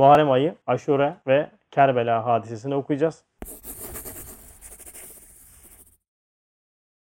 Muharrem ayı, Aşure ve Kerbela hadisesini okuyacağız.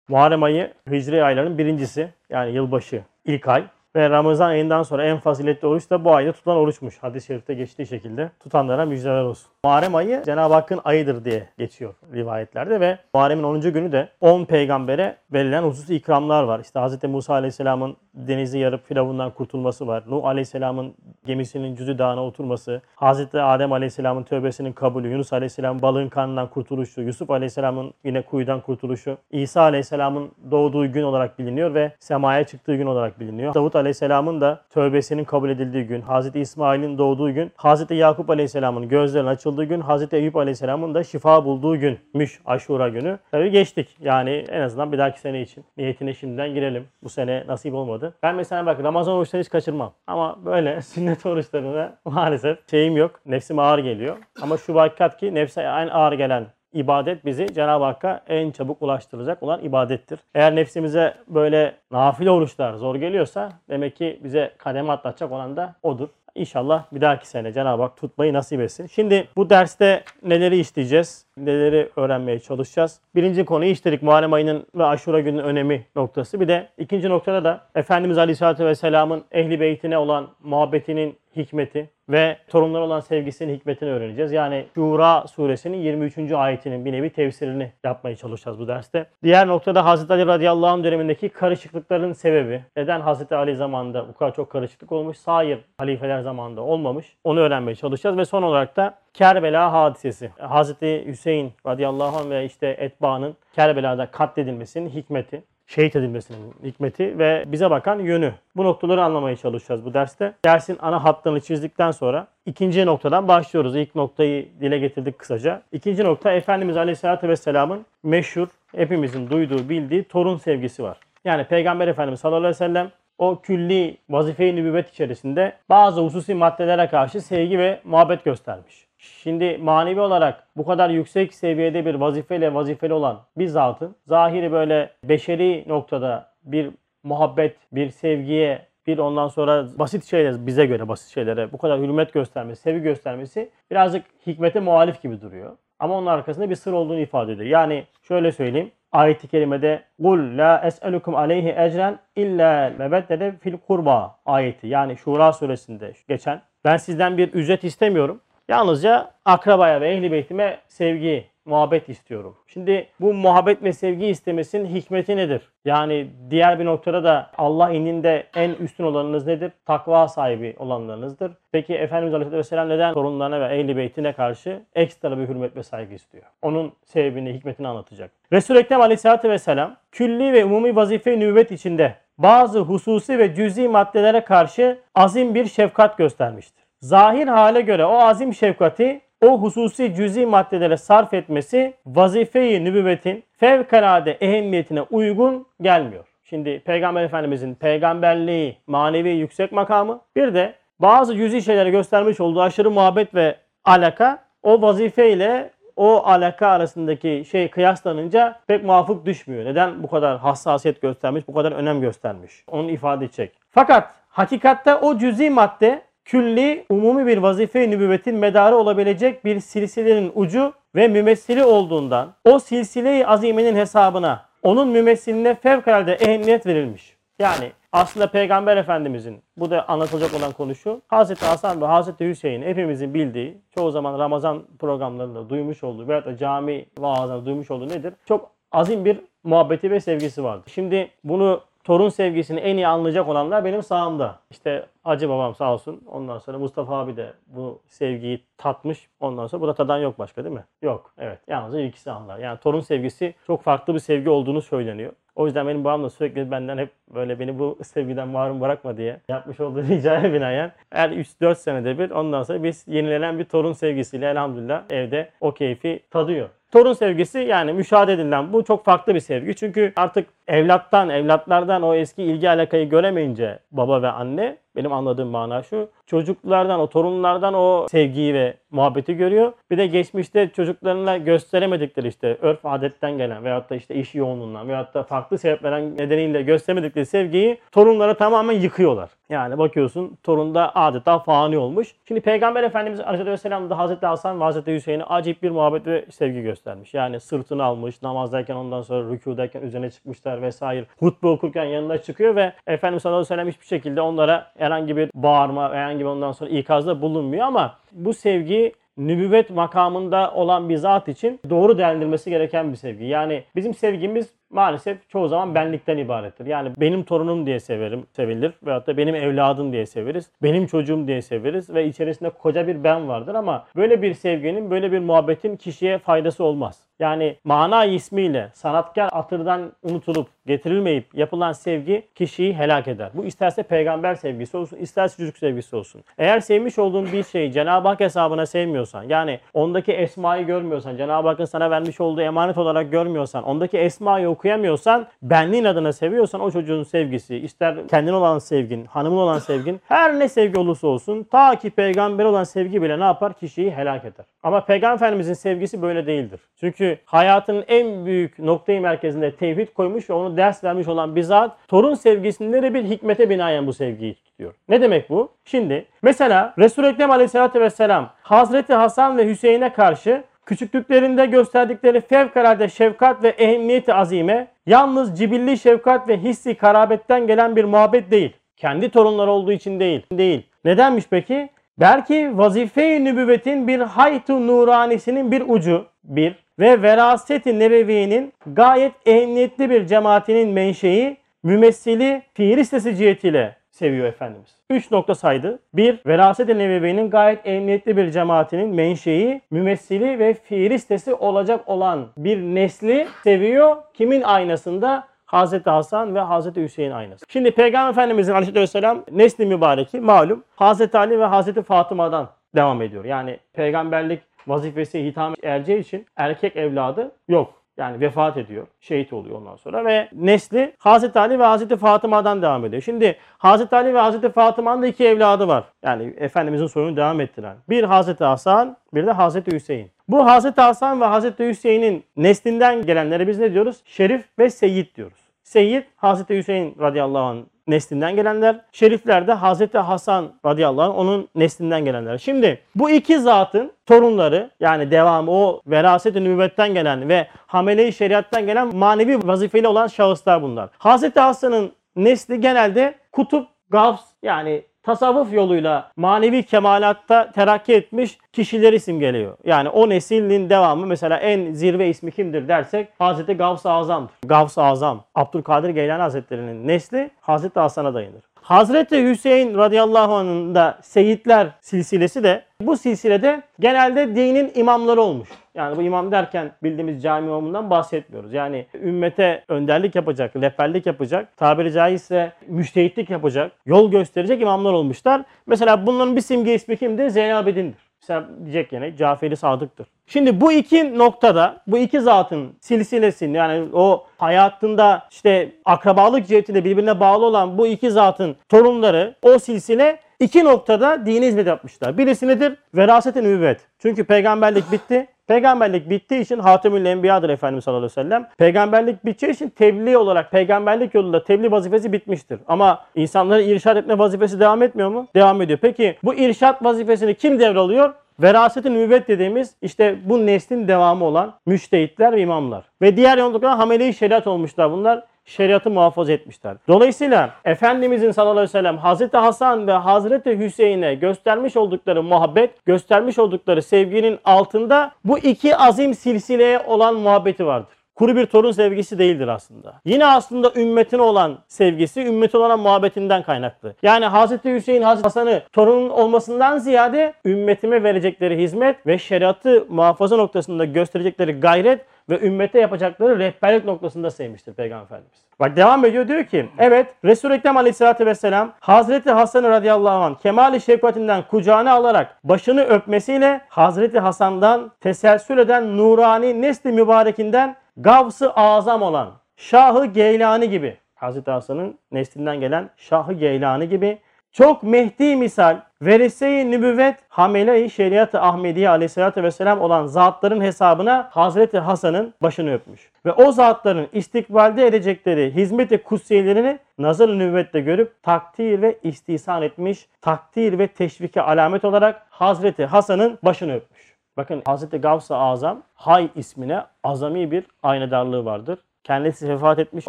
Muharrem ayı Hicri ayların birincisi yani yılbaşı ilk ay. Ve Ramazan ayından sonra en faziletli oruç da bu ayda tutulan oruçmuş. Hadis-i şerifte geçtiği şekilde tutanlara müjdeler olsun. Muharrem ayı Cenab-ı Hakk'ın ayıdır diye geçiyor rivayetlerde ve Muharrem'in 10. günü de 10 peygambere verilen hususi ikramlar var. İşte Hz. Musa Aleyhisselam'ın denizi yarıp firavundan kurtulması var. Nuh Aleyhisselam'ın gemisinin cüzü dağına oturması, Hz. Adem Aleyhisselam'ın tövbesinin kabulü, Yunus Aleyhisselam balığın karnından kurtuluşu, Yusuf Aleyhisselam'ın yine kuyudan kurtuluşu, İsa Aleyhisselam'ın doğduğu gün olarak biliniyor ve semaya çıktığı gün olarak biliniyor. Davut Aleyhisselam'ın da tövbesinin kabul edildiği gün, Hz. İsmail'in doğduğu gün, Hz. Yakup Aleyhisselam'ın gözlerinin açıldığı gün, Hz. Eyüp Aleyhisselam'ın da şifa bulduğu günmüş Aşura günü. Tabii geçtik. Yani en azından bir dahaki sene için. Niyetine şimdiden girelim. Bu sene nasip olmadı. Ben mesela bak Ramazan oruçlarını hiç kaçırmam. Ama böyle sünnet oruçlarına maalesef şeyim yok. Nefsim ağır geliyor. Ama şu hakikat ki nefse en ağır gelen ibadet bizi Cenab-ı Hakk'a en çabuk ulaştıracak olan ibadettir. Eğer nefsimize böyle nafile oruçlar zor geliyorsa demek ki bize kademe atlatacak olan da odur. İnşallah bir dahaki sene Cenab-ı Hak tutmayı nasip etsin. Şimdi bu derste neleri işleyeceğiz? Neleri öğrenmeye çalışacağız? Birinci konuyu işledik. Muharrem ayının ve aşura gününün önemi noktası. Bir de ikinci noktada da Efendimiz Aleyhisselatü Vesselam'ın ehli beytine olan muhabbetinin hikmeti ve torunlara olan sevgisinin hikmetini öğreneceğiz. Yani Şura suresinin 23. ayetinin bir nevi tefsirini yapmaya çalışacağız bu derste. Diğer noktada Hazreti Ali radıyallahu anh dönemindeki karışıklıkların sebebi. Neden Hazreti Ali zamanında bu kadar çok karışıklık olmuş? Sair halifeler zamanında olmamış. Onu öğrenmeye çalışacağız ve son olarak da Kerbela hadisesi. Hazreti Hüseyin radıyallahu anh ve işte etbaanın Kerbela'da katledilmesinin hikmeti şehit edilmesinin hikmeti ve bize bakan yönü. Bu noktaları anlamaya çalışacağız bu derste. Dersin ana hattını çizdikten sonra ikinci noktadan başlıyoruz. İlk noktayı dile getirdik kısaca. İkinci nokta Efendimiz Aleyhisselatü Vesselam'ın meşhur, hepimizin duyduğu, bildiği torun sevgisi var. Yani Peygamber Efendimiz sallallahu aleyhi ve sellem o külli vazife-i nübüvvet içerisinde bazı hususi maddelere karşı sevgi ve muhabbet göstermiş. Şimdi manevi olarak bu kadar yüksek seviyede bir vazifeyle vazifeli olan bir zatın zahiri böyle beşeri noktada bir muhabbet, bir sevgiye, bir ondan sonra basit şeyler bize göre basit şeylere bu kadar hürmet göstermesi, sevgi göstermesi birazcık hikmete muhalif gibi duruyor. Ama onun arkasında bir sır olduğunu ifade ediyor. Yani şöyle söyleyeyim. Ayet-i kerimede "Kul la es'elukum aleyhi ecren illa mebeddede fil kurba" ayeti. Yani Şura suresinde geçen. Ben sizden bir ücret istemiyorum. Yalnızca akrabaya ve ehli beytime sevgi, muhabbet istiyorum. Şimdi bu muhabbet ve sevgi istemesinin hikmeti nedir? Yani diğer bir noktada da Allah indinde en üstün olanınız nedir? Takva sahibi olanlarınızdır. Peki Efendimiz Aleyhisselam neden torunlarına ve ehli beytine karşı ekstra bir hürmet ve saygı istiyor? Onun sebebini, hikmetini anlatacak. Resul-i Ekrem Aleyhisselatü Vesselam külli ve umumi vazife nübüvvet içinde bazı hususi ve cüzi maddelere karşı azim bir şefkat göstermiştir. Zahir hale göre o azim şefkati o hususi cüzi maddelere sarf etmesi vazife-i nübüvvetin fevkalade ehemmiyetine uygun gelmiyor. Şimdi Peygamber Efendimizin peygamberliği manevi yüksek makamı bir de bazı cüzi şeylere göstermiş olduğu aşırı muhabbet ve alaka o vazife ile o alaka arasındaki şey kıyaslanınca pek muvafık düşmüyor. Neden bu kadar hassasiyet göstermiş, bu kadar önem göstermiş? Onu ifade edecek. Fakat hakikatte o cüzi madde külli, umumi bir vazife-i nübüvvetin medarı olabilecek bir silsilenin ucu ve mümessili olduğundan o silsile-i azimenin hesabına onun mümessiline fevkalade ehemmiyet verilmiş. Yani aslında Peygamber Efendimizin bu da anlatılacak olan konu şu. Hazreti Hasan ve Hazreti Hüseyin hepimizin bildiği, çoğu zaman Ramazan programlarında duymuş olduğu veya da cami vaazlarında duymuş olduğu nedir? Çok azim bir muhabbeti ve sevgisi vardır. Şimdi bunu torun sevgisini en iyi anlayacak olanlar benim sağımda. İşte Hacı babam sağ olsun. Ondan sonra Mustafa abi de bu sevgiyi tatmış. Ondan sonra burada tadan yok başka değil mi? Yok. Evet. Yalnızca ikisi anlar. Yani torun sevgisi çok farklı bir sevgi olduğunu söyleniyor. O yüzden benim babam da sürekli benden hep böyle beni bu sevgiden mahrum bırakma diye yapmış olduğu ricaya binaen her 3-4 senede bir ondan sonra biz yenilenen bir torun sevgisiyle elhamdülillah evde o keyfi tadıyor. Torun sevgisi yani müşahede edilen bu çok farklı bir sevgi. Çünkü artık evlattan, evlatlardan o eski ilgi alakayı göremeyince baba ve anne Benim anladığım mana şu. Çocuklardan, o torunlardan o sevgiyi ve muhabbeti görüyor. Bir de geçmişte çocuklarına gösteremedikleri işte örf adetten gelen veyahut da işte iş yoğunluğundan veyahut da farklı sebeplerden nedeniyle gösteremedikleri sevgiyi torunlara tamamen yıkıyorlar. Yani bakıyorsun torunda adeta fani olmuş. Şimdi Peygamber Efendimiz Aleyhisselam da Hazreti Hasan ve Hazreti Hüseyin'e acayip bir muhabbet ve sevgi göstermiş. Yani sırtını almış, namazdayken ondan sonra rükudayken üzerine çıkmışlar vesaire. Hutbe okurken yanına çıkıyor ve Efendimiz sallallahu aleyhi ve sellem hiçbir şekilde onlara herhangi bir bağırma, herhangi bir ondan sonra ikazda bulunmuyor ama bu sevgi nübüvvet makamında olan bir zat için doğru değerlendirilmesi gereken bir sevgi. Yani bizim sevgimiz maalesef çoğu zaman benlikten ibarettir. Yani benim torunum diye severim, sevilir veyahut da benim evladım diye severiz. Benim çocuğum diye severiz ve içerisinde koca bir ben vardır ama böyle bir sevginin, böyle bir muhabbetin kişiye faydası olmaz. Yani mana ismiyle sanatkar atırdan unutulup getirilmeyip yapılan sevgi kişiyi helak eder. Bu isterse peygamber sevgisi olsun, isterse çocuk sevgisi olsun. Eğer sevmiş olduğun bir şeyi Cenab-ı Hak hesabına sevmiyorsan, yani ondaki esmayı görmüyorsan, Cenab-ı Hakk'ın sana vermiş olduğu emanet olarak görmüyorsan, ondaki esmayı okuyamıyorsan, benliğin adına seviyorsan o çocuğun sevgisi, ister kendin olan sevgin, hanımın olan sevgin, her ne sevgi olursa olsun ta ki peygamber olan sevgi bile ne yapar? Kişiyi helak eder. Ama Peygamber Efendimizin sevgisi böyle değildir. Çünkü hayatın en büyük noktayı merkezinde tevhid koymuş ve onu ders vermiş olan bir zat torun sevgisinde de bir hikmete binaen bu sevgiyi tutuyor. Ne demek bu? Şimdi mesela Resul-i Ekrem Aleyhisselatü Vesselam Hazreti Hasan ve Hüseyin'e karşı küçüklüklerinde gösterdikleri fevkalade şefkat ve ehemmiyeti azime yalnız cibilli şefkat ve hissi karabetten gelen bir muhabbet değil. Kendi torunları olduğu için değil. Değil. Nedenmiş peki? Belki vazife-i nübüvvetin bir haytu nuranisinin bir ucu bir ve veraseti nebeviyenin gayet ehemmiyetli bir cemaatinin menşei mümessili fiil listesi cihetiyle seviyor Efendimiz. 3 nokta saydı. 1. Veraset-i Nebevi'nin gayet emniyetli bir cemaatinin menşei, mümessili ve fiil listesi olacak olan bir nesli seviyor. Kimin aynasında? Hazreti Hasan ve Hazreti Hüseyin aynası. Şimdi Peygamber Efendimizin aleyhisselam nesli mübareki malum Hazreti Ali ve Hazreti Fatıma'dan devam ediyor. Yani peygamberlik vazifesi hitam erceği için erkek evladı yok. Yani vefat ediyor. Şehit oluyor ondan sonra ve nesli Hazreti Ali ve Hazreti Fatıma'dan devam ediyor. Şimdi Hazreti Ali ve Hazreti Fatıma'nın da iki evladı var. Yani Efendimizin soyunu devam ettiren. Bir Hazreti Hasan, bir de Hazreti Hüseyin. Bu Hazreti Hasan ve Hazreti Hüseyin'in neslinden gelenlere biz ne diyoruz? Şerif ve Seyyid diyoruz. Seyyid Hazreti Hüseyin radıyallahu anh neslinden gelenler. Şerifler de Hazreti Hasan radıyallahu anh onun neslinden gelenler. Şimdi bu iki zatın torunları yani devamı o veraset-i nübüvvetten gelen ve hamele-i şeriattan gelen manevi vazifeli olan şahıslar bunlar. Hazreti Hasan'ın nesli genelde kutup, gavs yani tasavvuf yoluyla manevi kemalatta terakki etmiş kişiler isim geliyor. Yani o neslin devamı mesela en zirve ismi kimdir dersek Hazreti Gavs-ı Azam'dır. Gavs-ı Azam, Abdülkadir Geylani Hazretleri'nin nesli Hazreti Hasan'a dayanır. Hazreti Hüseyin radıyallahu anh'ın da seyitler silsilesi de bu silsilede genelde dinin imamları olmuş. Yani bu imam derken bildiğimiz cami imamından bahsetmiyoruz. Yani ümmete önderlik yapacak, rehberlik yapacak, tabiri caizse müştehitlik yapacak, yol gösterecek imamlar olmuşlar. Mesela bunların bir simge ismi kimdir? Zeynel Abidin'dir. Mesela diyecek yine Caferi Sadık'tır. Şimdi bu iki noktada, bu iki zatın silsilesini yani o hayatında işte akrabalık cihetiyle birbirine bağlı olan bu iki zatın torunları o silsile iki noktada dini hizmet yapmışlar. Birisi nedir? Veraset-i nübüvvet. Çünkü peygamberlik bitti. Peygamberlik bittiği için Hatemül Enbiya'dır Efendimiz sallallahu aleyhi ve sellem. Peygamberlik bittiği için tebliğ olarak peygamberlik yolunda tebliğ vazifesi bitmiştir. Ama insanları irşad etme vazifesi devam etmiyor mu? Devam ediyor. Peki bu irşad vazifesini kim devralıyor? Veraset-i nübüvvet dediğimiz işte bu neslin devamı olan müştehitler ve imamlar. Ve diğer yolluklar hamele-i şeriat olmuşlar bunlar şeriatı muhafaza etmişler. Dolayısıyla Efendimizin sallallahu aleyhi ve sellem Hazreti Hasan ve Hazreti Hüseyin'e göstermiş oldukları muhabbet, göstermiş oldukları sevginin altında bu iki azim silsileye olan muhabbeti vardır kuru bir torun sevgisi değildir aslında. Yine aslında ümmetine olan sevgisi, ümmetine olan muhabbetinden kaynaklı. Yani Hazreti Hüseyin, Hazreti Hasan'ı torunun olmasından ziyade ümmetime verecekleri hizmet ve şeriatı muhafaza noktasında gösterecekleri gayret ve ümmete yapacakları rehberlik noktasında sevmiştir Peygamber Efendimiz. Bak devam ediyor diyor ki evet Resul-i Ekrem Aleyhisselatü Vesselam Hazreti Hasan radıyallahu anh kemali şefkatinden kucağına alarak başını öpmesiyle Hazreti Hasan'dan teselsül eden nurani nesli mübarekinden Gavs-ı azam olan Şahı Geylani gibi Hazreti Hasan'ın neslinden gelen Şahı Geylani gibi çok Mehdi misal verese-i nübüvvet hamele-i şeriat-ı Ahmediye aleyhissalatü vesselam olan zatların hesabına Hazreti Hasan'ın başını öpmüş. Ve o zatların istikbalde edecekleri hizmet-i kutsiyelerini nazar-ı nübüvvette görüp takdir ve istihsan etmiş, takdir ve teşvike alamet olarak Hazreti Hasan'ın başını öpmüş. Bakın Hazreti Gavs-ı Azam Hay ismine azami bir aynadarlığı vardır. Kendisi vefat etmiş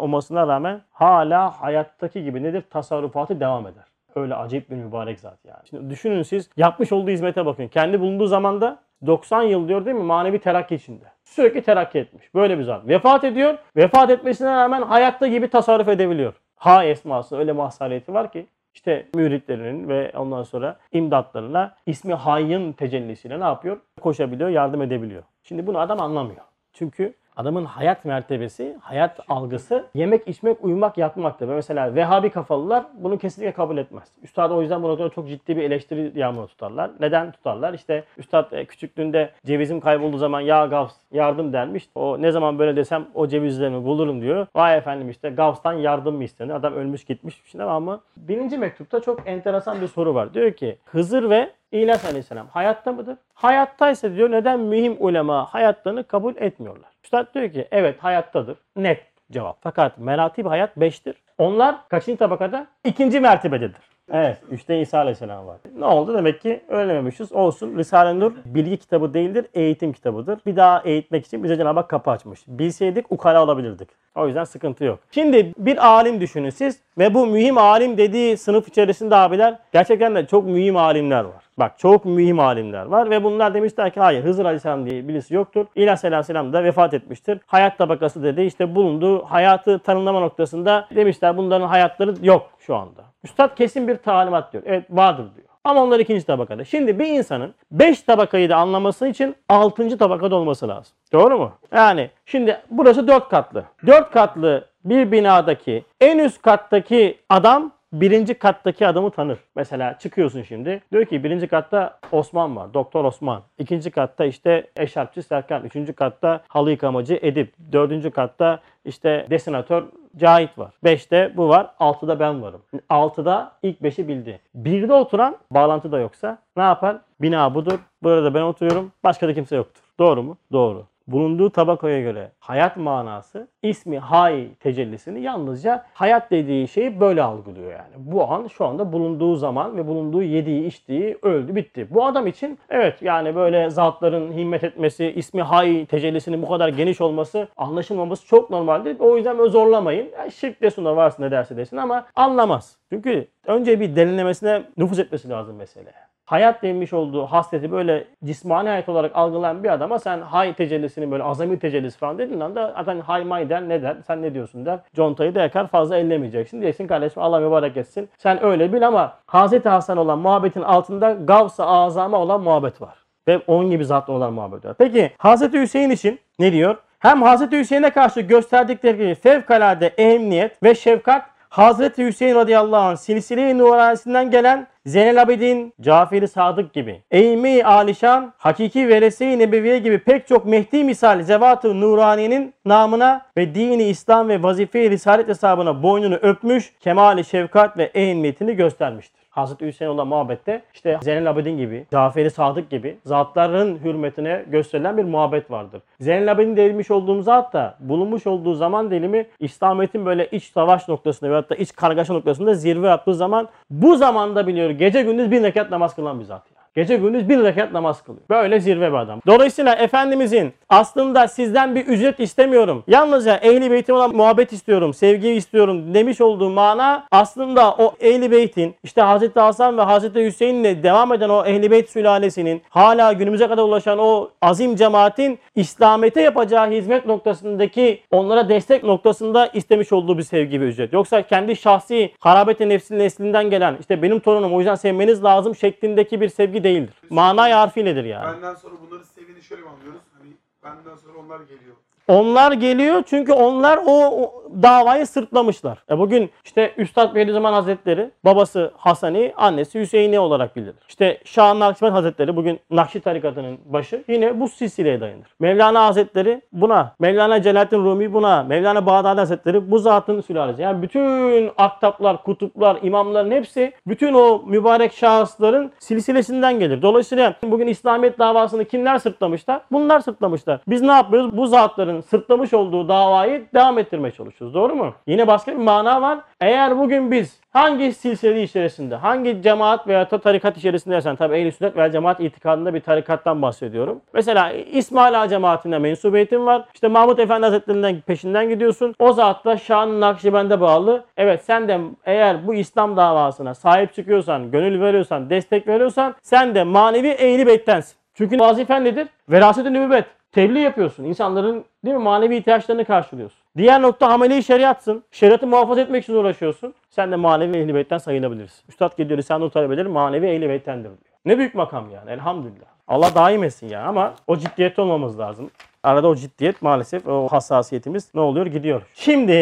olmasına rağmen hala hayattaki gibi nedir? Tasarrufatı devam eder. Öyle acayip bir mübarek zat yani. Şimdi düşünün siz yapmış olduğu hizmete bakın. Kendi bulunduğu zamanda 90 yıl diyor değil mi? Manevi terakki içinde. Sürekli terakki etmiş. Böyle bir zat. Vefat ediyor. Vefat etmesine rağmen hayatta gibi tasarruf edebiliyor. Ha esması öyle mahsaliyeti var ki işte müritlerinin ve ondan sonra imdatlarına ismi hayyın tecellisiyle ne yapıyor? Koşabiliyor, yardım edebiliyor. Şimdi bunu adam anlamıyor. Çünkü adamın hayat mertebesi, hayat algısı yemek, içmek, uyumak, yatmaktır. Ve mesela Vehhabi kafalılar bunu kesinlikle kabul etmez. Üstad o yüzden buna çok ciddi bir eleştiri yağmuru tutarlar. Neden tutarlar? İşte Üstad e, küçüklüğünde cevizim kaybolduğu zaman ya Gavs yardım dermiş. O ne zaman böyle desem o cevizlerimi bulurum diyor. Vay efendim işte Gavs'tan yardım mı istenir? Adam ölmüş gitmiş. Şimdi ama birinci mektupta çok enteresan bir soru var. Diyor ki Hızır ve İlyas Aleyhisselam hayatta mıdır? Hayattaysa diyor neden mühim ulema hayatlarını kabul etmiyorlar? Üstad diyor ki evet hayattadır. Net cevap. Fakat meratib hayat 5'tir. Onlar kaçıncı tabakada? İkinci mertebededir. Evet. Üçte İsa Aleyhisselam var. Ne oldu? Demek ki öğrenememişiz. Olsun. Risale-i Nur bilgi kitabı değildir. Eğitim kitabıdır. Bir daha eğitmek için bize Cenab-ı Hak kapı açmış. Bilseydik ukala alabilirdik. O yüzden sıkıntı yok. Şimdi bir alim düşünün siz ve bu mühim alim dediği sınıf içerisinde abiler gerçekten de çok mühim alimler var. Bak çok mühim alimler var ve bunlar demişler ki hayır Hızır Aleyhisselam diye birisi yoktur. İlyas Aleyhisselam da vefat etmiştir. Hayat tabakası dedi işte bulunduğu hayatı tanımlama noktasında demişler bunların hayatları yok şu anda. Üstad kesin bir talimat diyor. Evet vardır diyor. Ama onlar ikinci tabakada. Şimdi bir insanın 5 tabakayı da anlaması için 6. tabakada olması lazım. Doğru mu? Yani şimdi burası 4 katlı. 4 katlı bir binadaki en üst kattaki adam birinci kattaki adamı tanır. Mesela çıkıyorsun şimdi. Diyor ki birinci katta Osman var. Doktor Osman. İkinci katta işte eşarpçı Serkan. Üçüncü katta halı yıkamacı Edip. Dördüncü katta işte desenatör Cahit var. Beşte bu var. Altıda ben varım. Altıda ilk beşi bildi. Birde oturan bağlantı da yoksa ne yapar? Bina budur. Burada ben oturuyorum. Başka da kimse yoktur. Doğru mu? Doğru bulunduğu tabakaya göre hayat manası ismi hay tecellisini yalnızca hayat dediği şeyi böyle algılıyor yani. Bu an şu anda bulunduğu zaman ve bulunduğu yediği içtiği öldü bitti. Bu adam için evet yani böyle zatların himmet etmesi ismi hay tecellisinin bu kadar geniş olması anlaşılmaması çok normaldir. O yüzden zorlamayın. Yani şirk desin de varsın ne derse desin ama anlamaz. Çünkü önce bir derinlemesine nüfuz etmesi lazım meseleye hayat denmiş olduğu hasleti böyle cismani hayat olarak algılayan bir adama sen hay tecellisini böyle azami tecellisi falan dediğin anda zaten hay may der ne der sen ne diyorsun der. Contayı da yakar fazla ellemeyeceksin. Diyeceksin kardeşim Allah mübarek etsin. Sen öyle bil ama Hazreti Hasan olan muhabbetin altında Gavs-ı Azam'a olan muhabbet var. Ve onun gibi zatla olan muhabbet var. Peki Hazreti Hüseyin için ne diyor? Hem Hazreti Hüseyin'e karşı gösterdikleri fevkalade ehemmiyet ve şefkat Hazreti Hüseyin radıyallahu anh silsile-i nuranesinden gelen Zeynel Abidin, Caferi Sadık gibi, Eğmi Alişan, Hakiki Verese-i Nebeviye gibi pek çok Mehdi misal Zevat-ı Nurani'nin namına ve dini İslam ve vazife-i Risalet hesabına boynunu öpmüş, kemali şefkat ve ehemmiyetini göstermiştir. Hazreti Hüseyin olan muhabbette işte Zeynel Abidin gibi, Caferi Sadık gibi zatların hürmetine gösterilen bir muhabbet vardır. Zeynel Abidin demiş olduğum zat da bulunmuş olduğu zaman dilimi İslamiyet'in böyle iç savaş noktasında veyahut da iç kargaşa noktasında zirve yaptığı zaman bu zamanda biliyor gece gündüz bir rekat namaz kılan bir zat. Gece gündüz bir rekat namaz kılıyor. Böyle zirve bir adam. Dolayısıyla Efendimizin aslında sizden bir ücret istemiyorum. Yalnızca ehli beytim olan muhabbet istiyorum, sevgi istiyorum demiş olduğu mana aslında o ehli beytin işte Hazreti Hasan ve Hazreti Hüseyin'le devam eden o ehli beyt sülalesinin hala günümüze kadar ulaşan o azim cemaatin İslamiyet'e yapacağı hizmet noktasındaki onlara destek noktasında istemiş olduğu bir sevgi ve ücret. Yoksa kendi şahsi harabeti nefsin neslinden gelen işte benim torunum o yüzden sevmeniz lazım şeklindeki bir sevgi değildir. Manay harfiyledir yani. Benden sonra bunları sevdiğini şöyle mi anlıyoruz? Hani benden sonra onlar geliyor. Onlar geliyor çünkü onlar o, o davayı sırtlamışlar. E bugün işte Üstad Bediüzzaman Hazretleri babası Hasani, annesi Hüseyini olarak bilinir. İşte Şah Nakşibend Hazretleri bugün Nakşi tarikatının başı yine bu silsileye dayanır. Mevlana Hazretleri buna, Mevlana Celaleddin Rumi buna, Mevlana Bağdadi Hazretleri bu zatın sülalesi. Yani bütün aktaplar, kutuplar, imamların hepsi bütün o mübarek şahısların silsilesinden gelir. Dolayısıyla bugün İslamiyet davasını kimler sırtlamışlar? Bunlar sırtlamışlar. Biz ne yapıyoruz? Bu zatların sırtlamış olduğu davayı devam ettirmeye çalışıyoruz. Doğru mu? Yine başka bir mana var. Eğer bugün biz hangi silsile içerisinde, hangi cemaat veya da tarikat içerisindeysen, tabi ehl sünnet veya cemaat itikadında bir tarikattan bahsediyorum. Mesela İsmail Ağa cemaatine mensubiyetin var. İşte Mahmut Efendi Hazretlerinden peşinden gidiyorsun. O zat da Şah-ı Nakşibend'e bağlı. Evet sen de eğer bu İslam davasına sahip çıkıyorsan, gönül veriyorsan, destek veriyorsan sen de manevi ehli beyttensin. Çünkü vazifen nedir? Veraset-i nübüvvet. Tebliğ yapıyorsun. İnsanların değil mi manevi ihtiyaçlarını karşılıyorsun. Diğer nokta ameli şeriatsın. Şeriatı muhafaza etmek için uğraşıyorsun. Sen de manevi ehli beytten sayılabilirsin. Üstad gidiyor Risale-i talebeleri manevi ehli beyttendir diyor. Ne büyük makam yani elhamdülillah. Allah daim etsin ya ama o ciddiyette olmamız lazım. Arada o ciddiyet maalesef o hassasiyetimiz ne oluyor gidiyor. Şimdi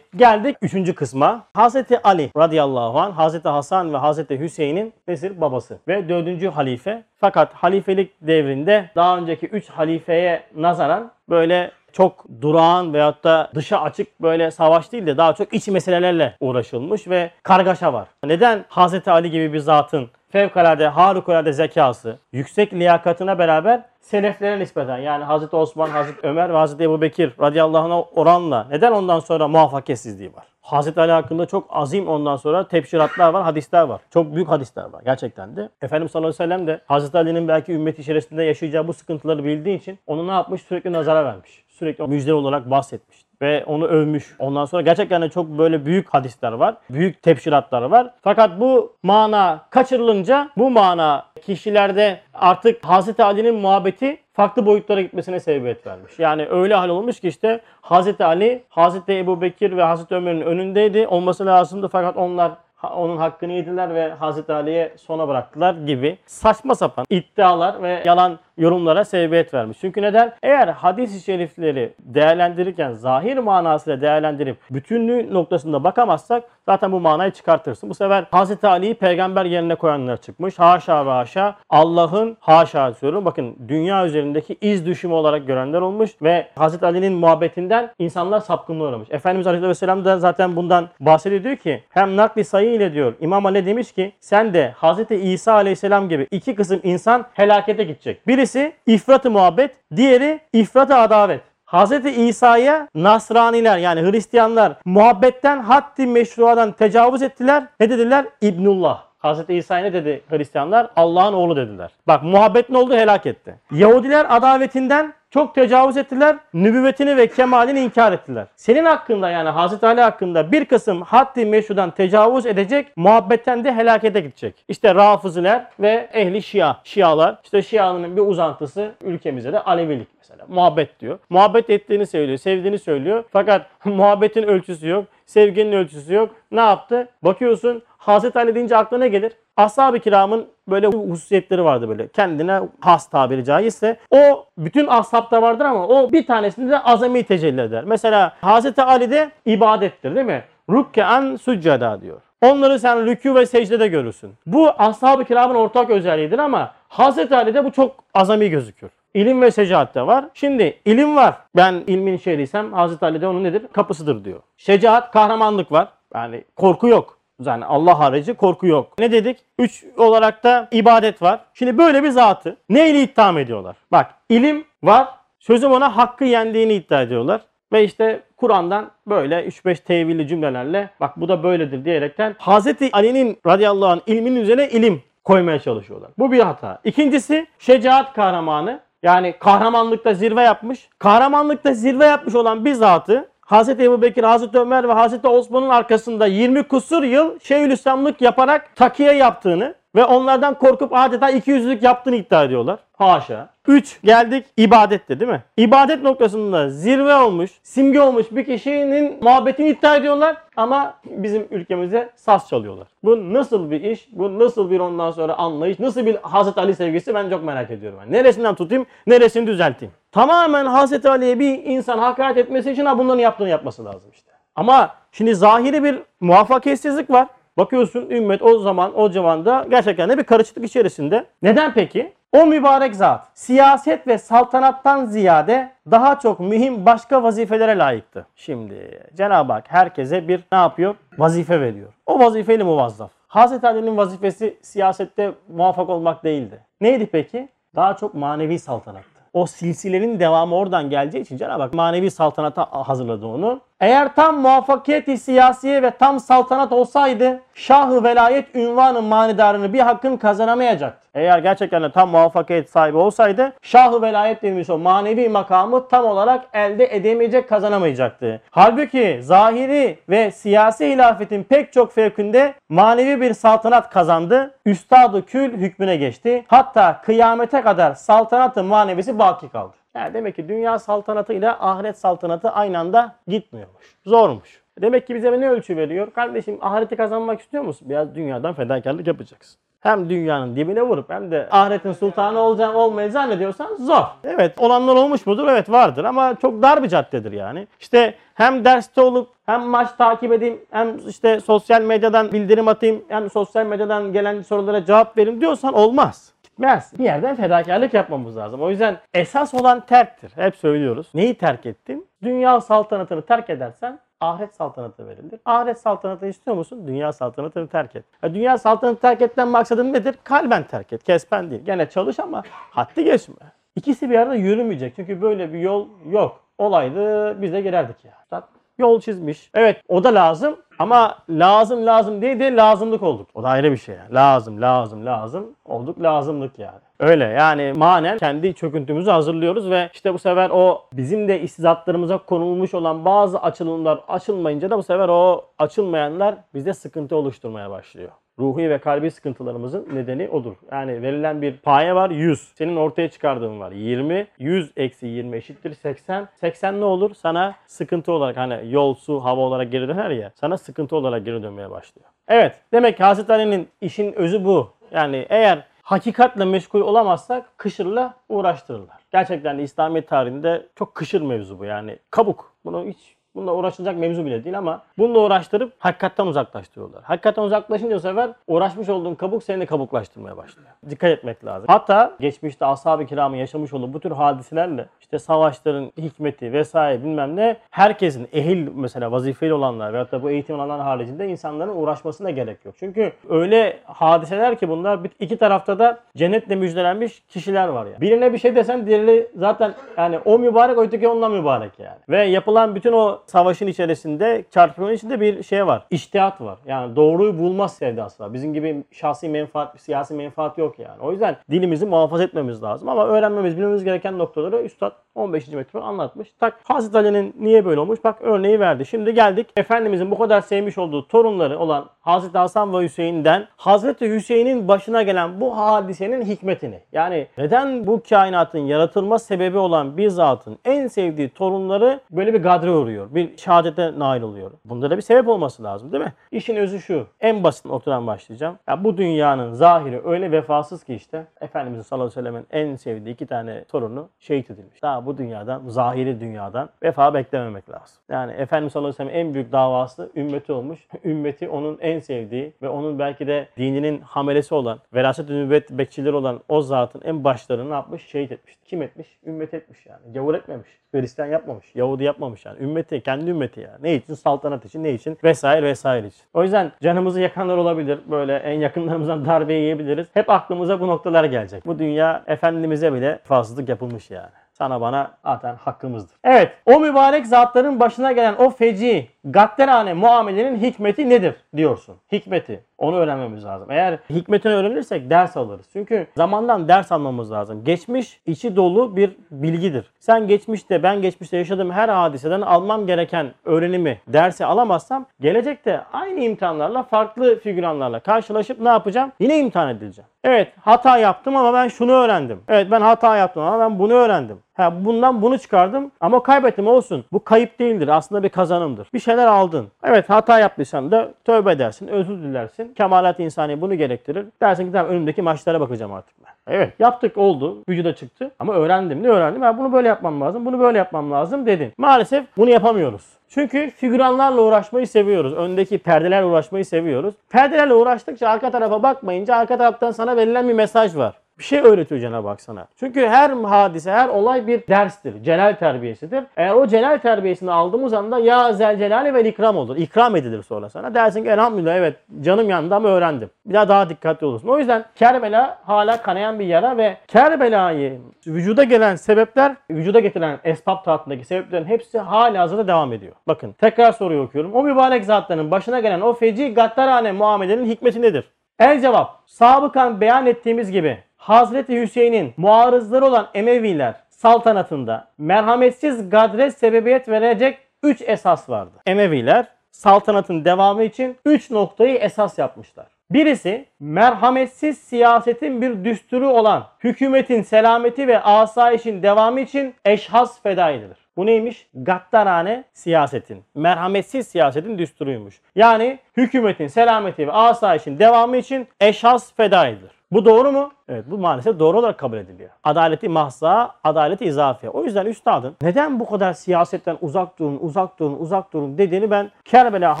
geldik üçüncü kısma. Hazreti Ali radıyallahu anh, Hazreti Hasan ve Hazreti Hüseyin'in nesil babası ve dördüncü halife. Fakat halifelik devrinde daha önceki üç halifeye nazaran böyle çok durağan veyahut da dışa açık böyle savaş değil de daha çok iç meselelerle uğraşılmış ve kargaşa var. Neden Hazreti Ali gibi bir zatın fevkalade harikulade zekası, yüksek liyakatına beraber seleflere nispeten yani Hazreti Osman, Hazreti Ömer ve Hazreti Ebu Bekir radıyallahu anh'a oranla neden ondan sonra muvaffakiyetsizliği var? Hazreti Ali hakkında çok azim ondan sonra tepşiratlar var, hadisler var. Çok büyük hadisler var gerçekten de. Efendimiz sallallahu aleyhi ve sellem de Hazreti Ali'nin belki ümmet içerisinde yaşayacağı bu sıkıntıları bildiği için onu ne yapmış? Sürekli nazara vermiş. Sürekli müjde olarak bahsetmiş ve onu övmüş. Ondan sonra gerçekten de çok böyle büyük hadisler var. Büyük tepşiratlar var. Fakat bu mana kaçırılınca bu mana kişilerde artık Hazreti Ali'nin muhabbeti farklı boyutlara gitmesine sebebiyet vermiş. Yani öyle hal olmuş ki işte Hazreti Ali, Hazreti Ebu Bekir ve Hazreti Ömer'in önündeydi. Olması lazımdı fakat onlar onun hakkını yediler ve Hazreti Ali'ye sona bıraktılar gibi saçma sapan iddialar ve yalan yorumlara sebebiyet vermiş. Çünkü neden? Eğer hadis-i şerifleri değerlendirirken zahir manasıyla değerlendirip bütünlüğü noktasında bakamazsak zaten bu manayı çıkartırsın. Bu sefer Hazreti Ali'yi peygamber yerine koyanlar çıkmış. Haşa ve haşa Allah'ın haşa diyorum. Bakın dünya üzerindeki iz düşümü olarak görenler olmuş ve Hazreti Ali'nin muhabbetinden insanlar sapkınlığa uğramış. Efendimiz Aleyhisselam da zaten bundan bahsediyor diyor ki hem nakli sayı ile diyor İmam Ali demiş ki sen de Hazreti İsa Aleyhisselam gibi iki kısım insan helakete gidecek. Birisi ifrat-ı muhabbet, diğeri ifrat-ı adavet. Hz. İsa'ya Nasraniler yani Hristiyanlar muhabbetten haddi meşruadan tecavüz ettiler. Ne dediler? İbnullah. Hz. İsa'ya ne dedi Hristiyanlar? Allah'ın oğlu dediler. Bak muhabbet ne oldu? Helak etti. Yahudiler adavetinden çok tecavüz ettiler. Nübüvvetini ve kemalini inkar ettiler. Senin hakkında yani Hazreti Ali hakkında bir kısım haddi meşrudan tecavüz edecek, muhabbetten de helakete gidecek. İşte Rafıziler ve ehli Şia. Şialar. İşte Şia'nın bir uzantısı ülkemizde de Alevilik mesela. Muhabbet diyor. Muhabbet ettiğini söylüyor, sevdiğini söylüyor. Fakat muhabbetin ölçüsü yok, sevginin ölçüsü yok. Ne yaptı? Bakıyorsun Hazreti Ali deyince aklına gelir? Ashab-ı kiramın böyle hususiyetleri vardı böyle. Kendine has tabiri caizse. O bütün ashabta vardır ama o bir tanesinde de azami tecelli eder. Mesela Hazreti Ali'de ibadettir değil mi? Rükke'an succeda diyor. Onları sen rükû ve secdede görürsün. Bu ashab-ı kiramın ortak özelliğidir ama Hazreti Ali'de bu çok azami gözükür. İlim ve şecaat de var. Şimdi ilim var. Ben ilmin şehriysem Hazreti Ali'de onun nedir? Kapısıdır diyor. Şecaat, kahramanlık var. Yani korku yok. Yani Allah harici korku yok. Ne dedik? Üç olarak da ibadet var. Şimdi böyle bir zatı neyle itham ediyorlar? Bak ilim var. Sözüm ona hakkı yendiğini iddia ediyorlar. Ve işte Kur'an'dan böyle 3-5 tevilli cümlelerle bak bu da böyledir diyerekten Hazreti Ali'nin radıyallahu anh ilminin üzerine ilim koymaya çalışıyorlar. Bu bir hata. İkincisi şecaat kahramanı. Yani kahramanlıkta zirve yapmış. Kahramanlıkta zirve yapmış olan bir zatı Hazreti Ebu Bekir, Hazreti Ömer ve Hazreti Osman'ın arkasında 20 kusur yıl Şeyhülislamlık yaparak takiye yaptığını ve onlardan korkup adeta 200'lük yaptığını iddia ediyorlar. Haşa. 3 geldik ibadette değil mi? İbadet noktasında zirve olmuş, simge olmuş bir kişinin muhabbetini iddia ediyorlar ama bizim ülkemizde saz çalıyorlar. Bu nasıl bir iş? Bu nasıl bir ondan sonra anlayış? Nasıl bir Hazreti Ali sevgisi ben çok merak ediyorum. Yani neresinden tutayım, neresini düzelteyim? Tamamen Hazreti Ali'ye bir insan hakaret etmesi için ha bunların yaptığını yapması lazım işte. Ama şimdi zahiri bir muvaffakiyetsizlik var. Bakıyorsun ümmet o zaman o zamanda gerçekten de bir karışıklık içerisinde. Neden peki? O mübarek zat siyaset ve saltanattan ziyade daha çok mühim başka vazifelere layıktı. Şimdi Cenab-ı Hak herkese bir ne yapıyor? Vazife veriyor. O vazifeli muvazzaf. Hazreti Ali'nin vazifesi siyasette muvaffak olmak değildi. Neydi peki? Daha çok manevi saltanattı. O silsilenin devamı oradan geleceği için Cenab-ı Hak manevi saltanata hazırladı onu. Eğer tam muvaffakiyeti siyasiye ve tam saltanat olsaydı şahı velayet ünvanı manidarını bir hakkın kazanamayacaktı. Eğer gerçekten de tam muvaffakiyet sahibi olsaydı şahı velayet dediğimiz o manevi makamı tam olarak elde edemeyecek, kazanamayacaktı. Halbuki zahiri ve siyasi hilafetin pek çok fevkinde manevi bir saltanat kazandı. Üstadı kül hükmüne geçti. Hatta kıyamete kadar saltanatı manevisi baki kaldı. Yani demek ki dünya saltanatı ile ahiret saltanatı aynı anda gitmiyormuş. Zormuş. Demek ki bize ne ölçü veriyor? Kardeşim ahireti kazanmak istiyor musun? Biraz dünyadan fedakarlık yapacaksın. Hem dünyanın dibine vurup hem de ahiretin sultanı olacağım olmayı zannediyorsan zor. Evet olanlar olmuş mudur? Evet vardır ama çok dar bir caddedir yani. İşte hem derste olup hem maç takip edeyim hem işte sosyal medyadan bildirim atayım hem sosyal medyadan gelen sorulara cevap vereyim diyorsan olmaz gitmez. Bir yerden fedakarlık yapmamız lazım. O yüzden esas olan terktir. Hep söylüyoruz. Neyi terk ettin? Dünya saltanatını terk edersen ahiret saltanatı verilir. Ahiret saltanatı istiyor musun? Dünya saltanatını terk et. Ya dünya saltanatı terk etmen maksadın nedir? Kalben terk et. Kespen değil. Gene çalış ama haddi geçme. İkisi bir arada yürümeyecek. Çünkü böyle bir yol yok. Olaydı biz de girerdik ya. Üstad yol çizmiş. Evet o da lazım ama lazım lazım diye de lazımlık olduk. O da ayrı bir şey. Yani. Lazım lazım lazım olduk lazımlık yani. Öyle yani manen kendi çöküntümüzü hazırlıyoruz ve işte bu sefer o bizim de istizatlarımıza konulmuş olan bazı açılımlar açılmayınca da bu sefer o açılmayanlar bizde sıkıntı oluşturmaya başlıyor. Ruhi ve kalbi sıkıntılarımızın nedeni odur. Yani verilen bir paye var 100. Senin ortaya çıkardığın var 20. 100 eksi 20 eşittir 80. 80 ne olur? Sana sıkıntı olarak hani yol, su, hava olarak geri döner ya. Sana sıkıntı olarak geri dönmeye başlıyor. Evet. Demek ki Hazreti Ali'nin işin özü bu. Yani eğer hakikatle meşgul olamazsak kışırla uğraştırırlar. Gerçekten İslamiyet tarihinde çok kışır mevzu bu yani. Kabuk. Bunu hiç Bununla uğraşılacak mevzu bile değil ama bununla uğraştırıp hakikatten uzaklaştırıyorlar. Hakikatten uzaklaşınca bu sefer uğraşmış olduğun kabuk seni de kabuklaştırmaya başlıyor. Dikkat etmek lazım. Hatta geçmişte ashab-ı kiramın yaşamış olduğu bu tür hadiselerle işte savaşların hikmeti vesaire bilmem ne herkesin ehil mesela vazifeli olanlar veyahut da bu eğitim alanlar haricinde insanların uğraşmasına gerek yok. Çünkü öyle hadiseler ki bunlar iki tarafta da cennetle müjdelenmiş kişiler var ya. Birine bir şey desen diğeri zaten yani o mübarek öteki ondan mübarek yani. Ve yapılan bütün o savaşın içerisinde çarpımın içinde bir şey var. İçtihat var. Yani doğruyu bulma sevdası var. Bizim gibi şahsi menfaat, siyasi menfaat yok yani. O yüzden dilimizi muhafaza etmemiz lazım. Ama öğrenmemiz, bilmemiz gereken noktaları Üstad 15. mektubun anlatmış. Tak Hazreti Ali'nin niye böyle olmuş? Bak örneği verdi. Şimdi geldik Efendimizin bu kadar sevmiş olduğu torunları olan Hazreti Hasan ve Hüseyin'den Hazreti Hüseyin'in başına gelen bu hadisenin hikmetini. Yani neden bu kainatın yaratılma sebebi olan bir zatın en sevdiği torunları böyle bir gadre uğruyor. Bir şehadete nail oluyor. Bunda da bir sebep olması lazım değil mi? İşin özü şu. En basit noktadan başlayacağım. Ya bu dünyanın zahiri öyle vefasız ki işte Efendimizin sallallahu aleyhi ve sellem'in en sevdiği iki tane torunu şehit edilmiş. Daha bu dünyadan, zahiri dünyadan vefa beklememek lazım. Yani Efendimiz sallallahu aleyhi ve sellem en büyük davası ümmeti olmuş. Ümmeti onun en sevdiği ve onun belki de dininin hamelesi olan, veraset-i nübüvvet bekçileri olan o zatın en başlarını ne yapmış? Şehit etmiş. Kim etmiş? Ümmet etmiş yani. Gavur etmemiş. Hristiyan yapmamış. Yahudi yapmamış yani. Ümmeti, kendi ümmeti yani. Ne için? Saltanat için, ne için? Vesaire vesaire için. O yüzden canımızı yakanlar olabilir. Böyle en yakınlarımızdan darbe yiyebiliriz. Hep aklımıza bu noktalar gelecek. Bu dünya Efendimiz'e bile fazlalık yapılmış yani sana bana zaten hakkımızdır. Evet o mübarek zatların başına gelen o feci gaddarane muamelenin hikmeti nedir diyorsun. Hikmeti. Onu öğrenmemiz lazım. Eğer hikmetini öğrenirsek ders alırız. Çünkü zamandan ders almamız lazım. Geçmiş içi dolu bir bilgidir. Sen geçmişte ben geçmişte yaşadığım her hadiseden almam gereken öğrenimi, dersi alamazsam gelecekte aynı imtihanlarla farklı figüranlarla karşılaşıp ne yapacağım? Yine imtihan edileceğim. Evet hata yaptım ama ben şunu öğrendim. Evet ben hata yaptım ama ben bunu öğrendim. Ha, bundan bunu çıkardım ama kaybettim olsun. Bu kayıp değildir. Aslında bir kazanımdır. Bir şeyler aldın. Evet hata yaptıysan da tövbe edersin, özür dilersin. Kemalat insani bunu gerektirir. Dersin ki tamam önümdeki maçlara bakacağım artık ben. Evet yaptık oldu. Vücuda çıktı. Ama öğrendim. Ne öğrendim? Ben bunu böyle yapmam lazım. Bunu böyle yapmam lazım dedin. Maalesef bunu yapamıyoruz. Çünkü figüranlarla uğraşmayı seviyoruz. Öndeki perdelerle uğraşmayı seviyoruz. Perdelerle uğraştıkça arka tarafa bakmayınca arka taraftan sana verilen bir mesaj var. Bir şey öğretiyor Cenab-ı Hak sana. Çünkü her hadise, her olay bir derstir. Celal terbiyesidir. Eğer o celal terbiyesini aldığımız anda ya zel celali ve ikram olur. İkram edilir sonra sana. Dersin ki elhamdülillah evet canım yandı ama öğrendim. Bir daha daha dikkatli olursun. O yüzden Kerbela hala kanayan bir yara ve Kerbela'yı vücuda gelen sebepler, vücuda getirilen esbab tahtındaki sebeplerin hepsi hala hazırda devam ediyor. Bakın tekrar soruyu okuyorum. O mübarek zatların başına gelen o feci gaddarane muamelenin hikmeti nedir? El cevap. Sabıkan beyan ettiğimiz gibi Hazreti Hüseyin'in muarızları olan Emeviler saltanatında merhametsiz gadre sebebiyet verecek 3 esas vardı. Emeviler saltanatın devamı için 3 noktayı esas yapmışlar. Birisi merhametsiz siyasetin bir düsturu olan hükümetin selameti ve asayişin devamı için eşhas feda edilir. Bu neymiş? Gaddarane siyasetin, merhametsiz siyasetin düsturuymuş. Yani hükümetin selameti ve asayişin devamı için eşhas feda edilir. Bu doğru mu? Evet bu maalesef doğru olarak kabul ediliyor. Adaleti mahsa, adaleti izafiye. O yüzden üstadın neden bu kadar siyasetten uzak durun, uzak durun, uzak durun dediğini ben Kerbela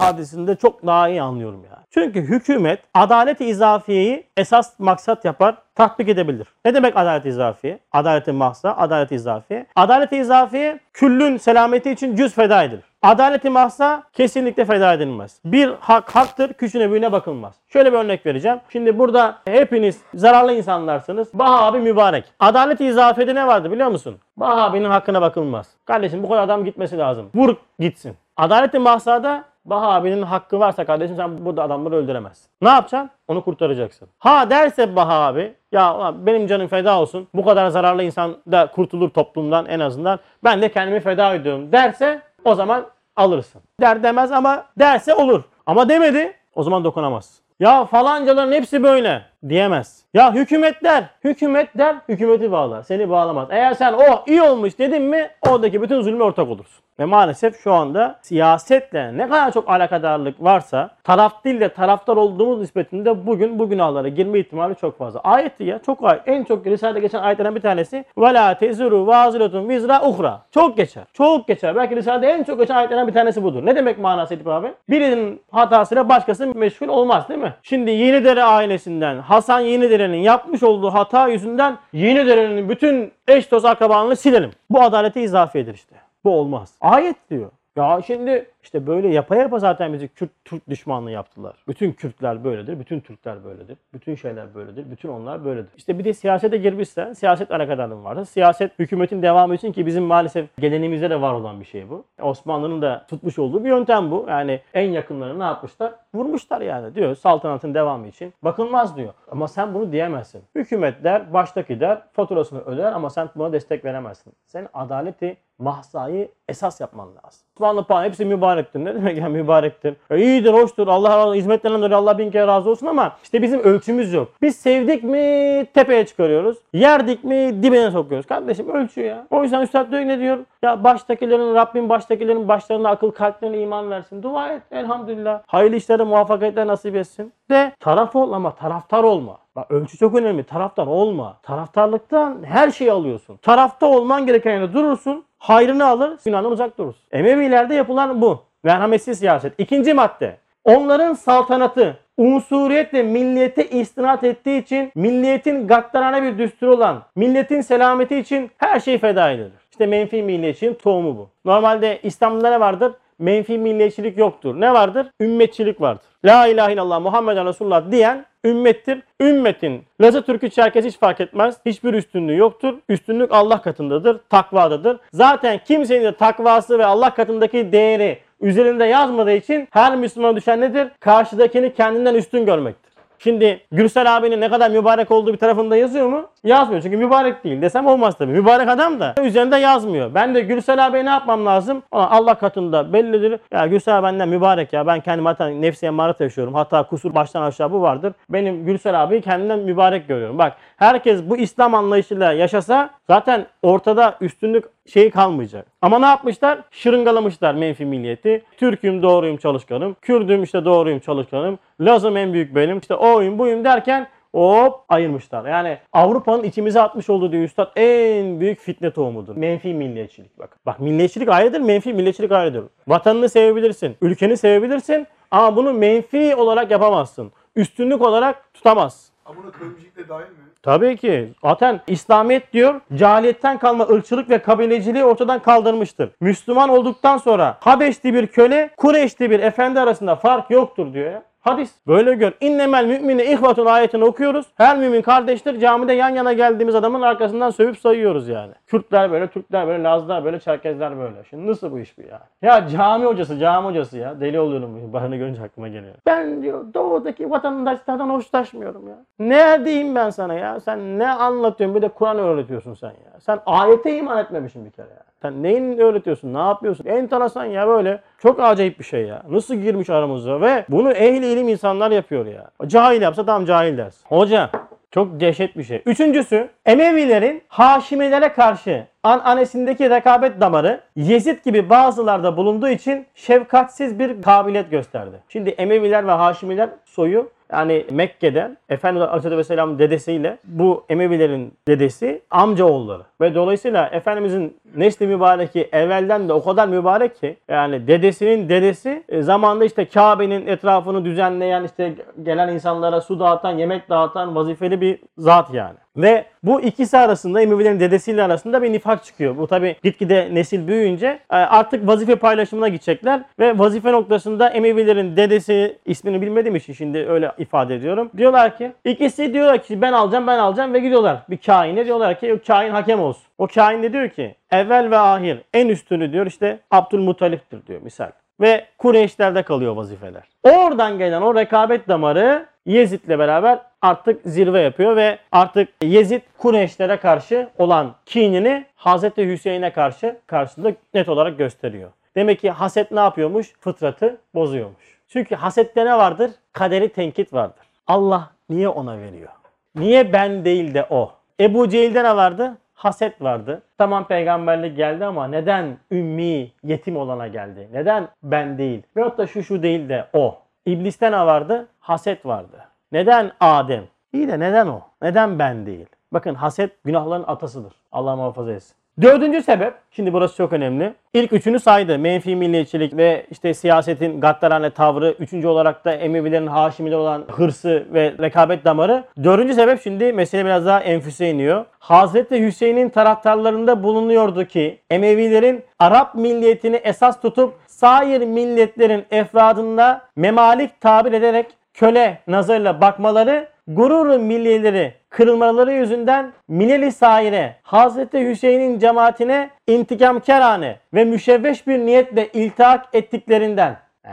hadisinde çok daha iyi anlıyorum ya. Çünkü hükümet adaleti izafiyeyi esas maksat yapar, tatbik edebilir. Ne demek adalet izafiye? Adaleti mahsa, adaleti izafiye. Adaleti izafiye küllün selameti için cüz feda edilir. Adaleti mahsa kesinlikle feda edilmez. Bir hak haktır, küçüğüne büyüğüne bakılmaz. Şöyle bir örnek vereceğim. Şimdi burada hepiniz zararlı insanlarsınız. Baha abi mübarek. Adalet izafede ne vardı biliyor musun? Baha abinin hakkına bakılmaz. Kardeşim bu kadar adam gitmesi lazım. Vur gitsin. Adaleti mahsada Baha abinin hakkı varsa kardeşim sen burada adamları öldüremezsin. Ne yapacaksın? Onu kurtaracaksın. Ha derse Baha abi ya benim canım feda olsun. Bu kadar zararlı insan da kurtulur toplumdan en azından. Ben de kendimi feda ediyorum derse o zaman alırsın. Der demez ama derse olur. Ama demedi o zaman dokunamaz. Ya falancaların hepsi böyle diyemez. Ya hükümet der, hükümet der, hükümeti bağlar. Seni bağlamaz. Eğer sen oh iyi olmuş dedin mi oradaki bütün zulme ortak olursun. Ve maalesef şu anda siyasetle ne kadar çok alakadarlık varsa taraf değil de taraftar olduğumuz nispetinde bugün bu günahlara girme ihtimali çok fazla. Ayetti ya çok ayet. En çok Risale'de geçen ayetlerden bir tanesi وَلَا تَزُرُوا وَازِلَةٌ vizra uhra. Çok geçer. Çok geçer. Belki Risale'de en çok geçen ayetlerden bir tanesi budur. Ne demek manası Edip abi? Birinin hatasıyla başkası meşgul olmaz değil mi? Şimdi Yenidere ailesinden Hasan Yenidere'nin yapmış olduğu hata yüzünden Yenidere'nin bütün eş dost akrabalarını silelim. Bu adalete izafiyedir işte. Bu olmaz. Ayet diyor. Ya şimdi işte böyle yapa yapa zaten bizi Kürt Türk düşmanlığı yaptılar. Bütün Kürtler böyledir, bütün Türkler böyledir, bütün şeyler böyledir, bütün onlar böyledir. İşte bir de siyasete girmişse, siyaset alakadarlığı varsa, siyaset hükümetin devamı için ki bizim maalesef geleneğimizde de var olan bir şey bu. Osmanlı'nın da tutmuş olduğu bir yöntem bu. Yani en yakınlarını ne yapmışlar? Vurmuşlar yani diyor saltanatın devamı için. Bakılmaz diyor. Ama sen bunu diyemezsin. Hükümet der, baştaki der, faturasını öder ama sen buna destek veremezsin. Sen adaleti mahsayı esas yapman lazım. Osmanlı falan hepsi mübarektir. Ne demek yani mübarektir? E iyidir, hoştur. Allah hizmetlerinden dolayı Allah bin kere razı olsun ama işte bizim ölçümüz yok. Biz sevdik mi tepeye çıkarıyoruz. Yerdik mi dibine sokuyoruz. Kardeşim ölçü ya. O yüzden Üstad diyor ne diyor? Ya baştakilerin Rabbim baştakilerin başlarına akıl kalplerine iman versin. Dua et elhamdülillah. Hayırlı işlere muvaffakiyetler nasip etsin. De taraf ol ama taraftar olma. Bak ölçü çok önemli. Taraftar olma. Taraftarlıktan her şeyi alıyorsun. Tarafta olman gereken yerde durursun. Hayrını alır, günahından uzak durursun. Emevilerde yapılan bu. Merhametsiz siyaset. İkinci madde. Onların saltanatı unsuriyetle milliyete istinat ettiği için milliyetin gaddarane bir düsturu olan milletin selameti için her şey feda edilir. İşte menfi milliyetçiliğin tohumu bu. Normalde İslam'da vardır? Menfi milliyetçilik yoktur. Ne vardır? Ümmetçilik vardır. La ilahe illallah Muhammeden Resulullah diyen ümmettir. Ümmetin Lazı Türk'ü Çerkez hiç fark etmez. Hiçbir üstünlüğü yoktur. Üstünlük Allah katındadır. Takvadadır. Zaten kimsenin de takvası ve Allah katındaki değeri üzerinde yazmadığı için her Müslümana düşen nedir? Karşıdakini kendinden üstün görmektir. Şimdi Gürsel abinin ne kadar mübarek olduğu bir tarafında yazıyor mu? Yazmıyor çünkü mübarek değil desem olmaz tabii. Mübarek adam da üzerinde yazmıyor. Ben de Gürsel abiye ne yapmam lazım? Allah katında bellidir. Ya Gürsel benden mübarek ya ben kendim zaten nefsi emaret yaşıyorum. Hatta kusur baştan aşağı bu vardır. Benim Gürsel abi kendinden mübarek görüyorum. Bak herkes bu İslam anlayışıyla yaşasa Zaten ortada üstünlük şeyi kalmayacak. Ama ne yapmışlar? Şırıngalamışlar menfi milliyeti. Türk'üm doğruyum çalışkanım. Kürdüm işte doğruyum çalışkanım. Lazım en büyük benim. İşte oyum buyum derken hop ayırmışlar. Yani Avrupa'nın içimize atmış olduğu diyor üstad en büyük fitne tohumudur. Menfi milliyetçilik bak. Bak milliyetçilik ayrıdır, menfi milliyetçilik ayrıdır. Vatanını sevebilirsin, ülkeni sevebilirsin ama bunu menfi olarak yapamazsın. Üstünlük olarak tutamazsın. Ama buna kölmüşlük de dahil mi? Tabii ki. Zaten İslamiyet diyor cahiliyetten kalma ırkçılık ve kabileciliği ortadan kaldırmıştır. Müslüman olduktan sonra Habeşli bir köle, Kureyşli bir efendi arasında fark yoktur diyor ya. Hadis. Böyle gör. İnnemel mümine ihvatun ayetini okuyoruz. Her mümin kardeştir. Camide yan yana geldiğimiz adamın arkasından sövüp sayıyoruz yani. Kürtler böyle, Türkler böyle, Lazlar böyle, Çerkezler böyle. Şimdi nasıl bu iş bu ya? Ya cami hocası, cami hocası ya. Deli oluyorum. Barını görünce aklıma geliyor. Ben diyor doğudaki vatandaşlardan hoşlaşmıyorum ya. Ne diyeyim ben sana ya? Sen ne anlatıyorsun? Bir de Kur'an öğretiyorsun sen ya. Sen ayete iman etmemişsin bir kere ya. Sen neyin öğretiyorsun? Ne yapıyorsun? Enteresan ya böyle. Çok acayip bir şey ya. Nasıl girmiş aramıza ve bunu ehli ilim insanlar yapıyor ya. Cahil yapsa tam cahil dersin. Hoca çok dehşet bir şey. Üçüncüsü Emevilerin Haşimilere karşı ananesindeki rekabet damarı Yezid gibi bazılarda bulunduğu için şefkatsiz bir kabiliyet gösterdi. Şimdi Emeviler ve Haşimiler soyu yani Mekke'den Efendimiz Aleyhisselatü Vesselam dedesiyle bu Emevilerin dedesi amca oğulları. Ve dolayısıyla Efendimizin nesli mübareki evvelden de o kadar mübarek ki yani dedesinin dedesi e, zamanında işte Kabe'nin etrafını düzenleyen işte gelen insanlara su dağıtan, yemek dağıtan vazifeli bir zat yani. Ve bu ikisi arasında Emevilerin dedesiyle arasında bir nifak çıkıyor. Bu tabi gitgide nesil büyüyünce e, artık vazife paylaşımına gidecekler ve vazife noktasında Emevilerin dedesi ismini bilmediğim için şimdi öyle ifade ediyorum. Diyorlar ki ikisi diyorlar ki ben alacağım ben alacağım ve gidiyorlar bir kaine diyorlar ki kain hakem olsun. O kain de diyor ki evvel ve ahir en üstünü diyor işte Abdülmuttalip'tir diyor misal. Ve Kureyşlerde kalıyor vazifeler. Oradan gelen o rekabet damarı Yezid'le beraber artık zirve yapıyor ve artık Yezid Kureyşlere karşı olan kinini Hazreti Hüseyin'e karşı karşılık net olarak gösteriyor. Demek ki haset ne yapıyormuş? Fıtratı bozuyormuş. Çünkü hasette ne vardır? Kaderi tenkit vardır. Allah niye ona veriyor? Niye ben değil de o? Ebu Cehil'de ne vardı? Haset vardı. Tamam peygamberlik geldi ama neden ümmi, yetim olana geldi? Neden ben değil? Veyahut da şu şu değil de o. İbliste ne vardı? Haset vardı. Neden Adem? İyi de neden o? Neden ben değil? Bakın haset günahların atasıdır. Allah muhafaza etsin. Dördüncü sebep, şimdi burası çok önemli. İlk üçünü saydı. Menfi milliyetçilik ve işte siyasetin gaddarane tavrı. Üçüncü olarak da Emevilerin Haşimiler olan hırsı ve rekabet damarı. Dördüncü sebep şimdi mesele biraz daha enfüse iniyor. Hazreti Hüseyin'in taraftarlarında bulunuyordu ki Emevilerin Arap milliyetini esas tutup sair milletlerin efradında memalik tabir ederek köle nazarıyla bakmaları gurur milliyeleri kırılmaları yüzünden Mileli Saire Hazreti Hüseyin'in cemaatine intikamkerane ve müşevveş bir niyetle iltihak ettiklerinden. Ee,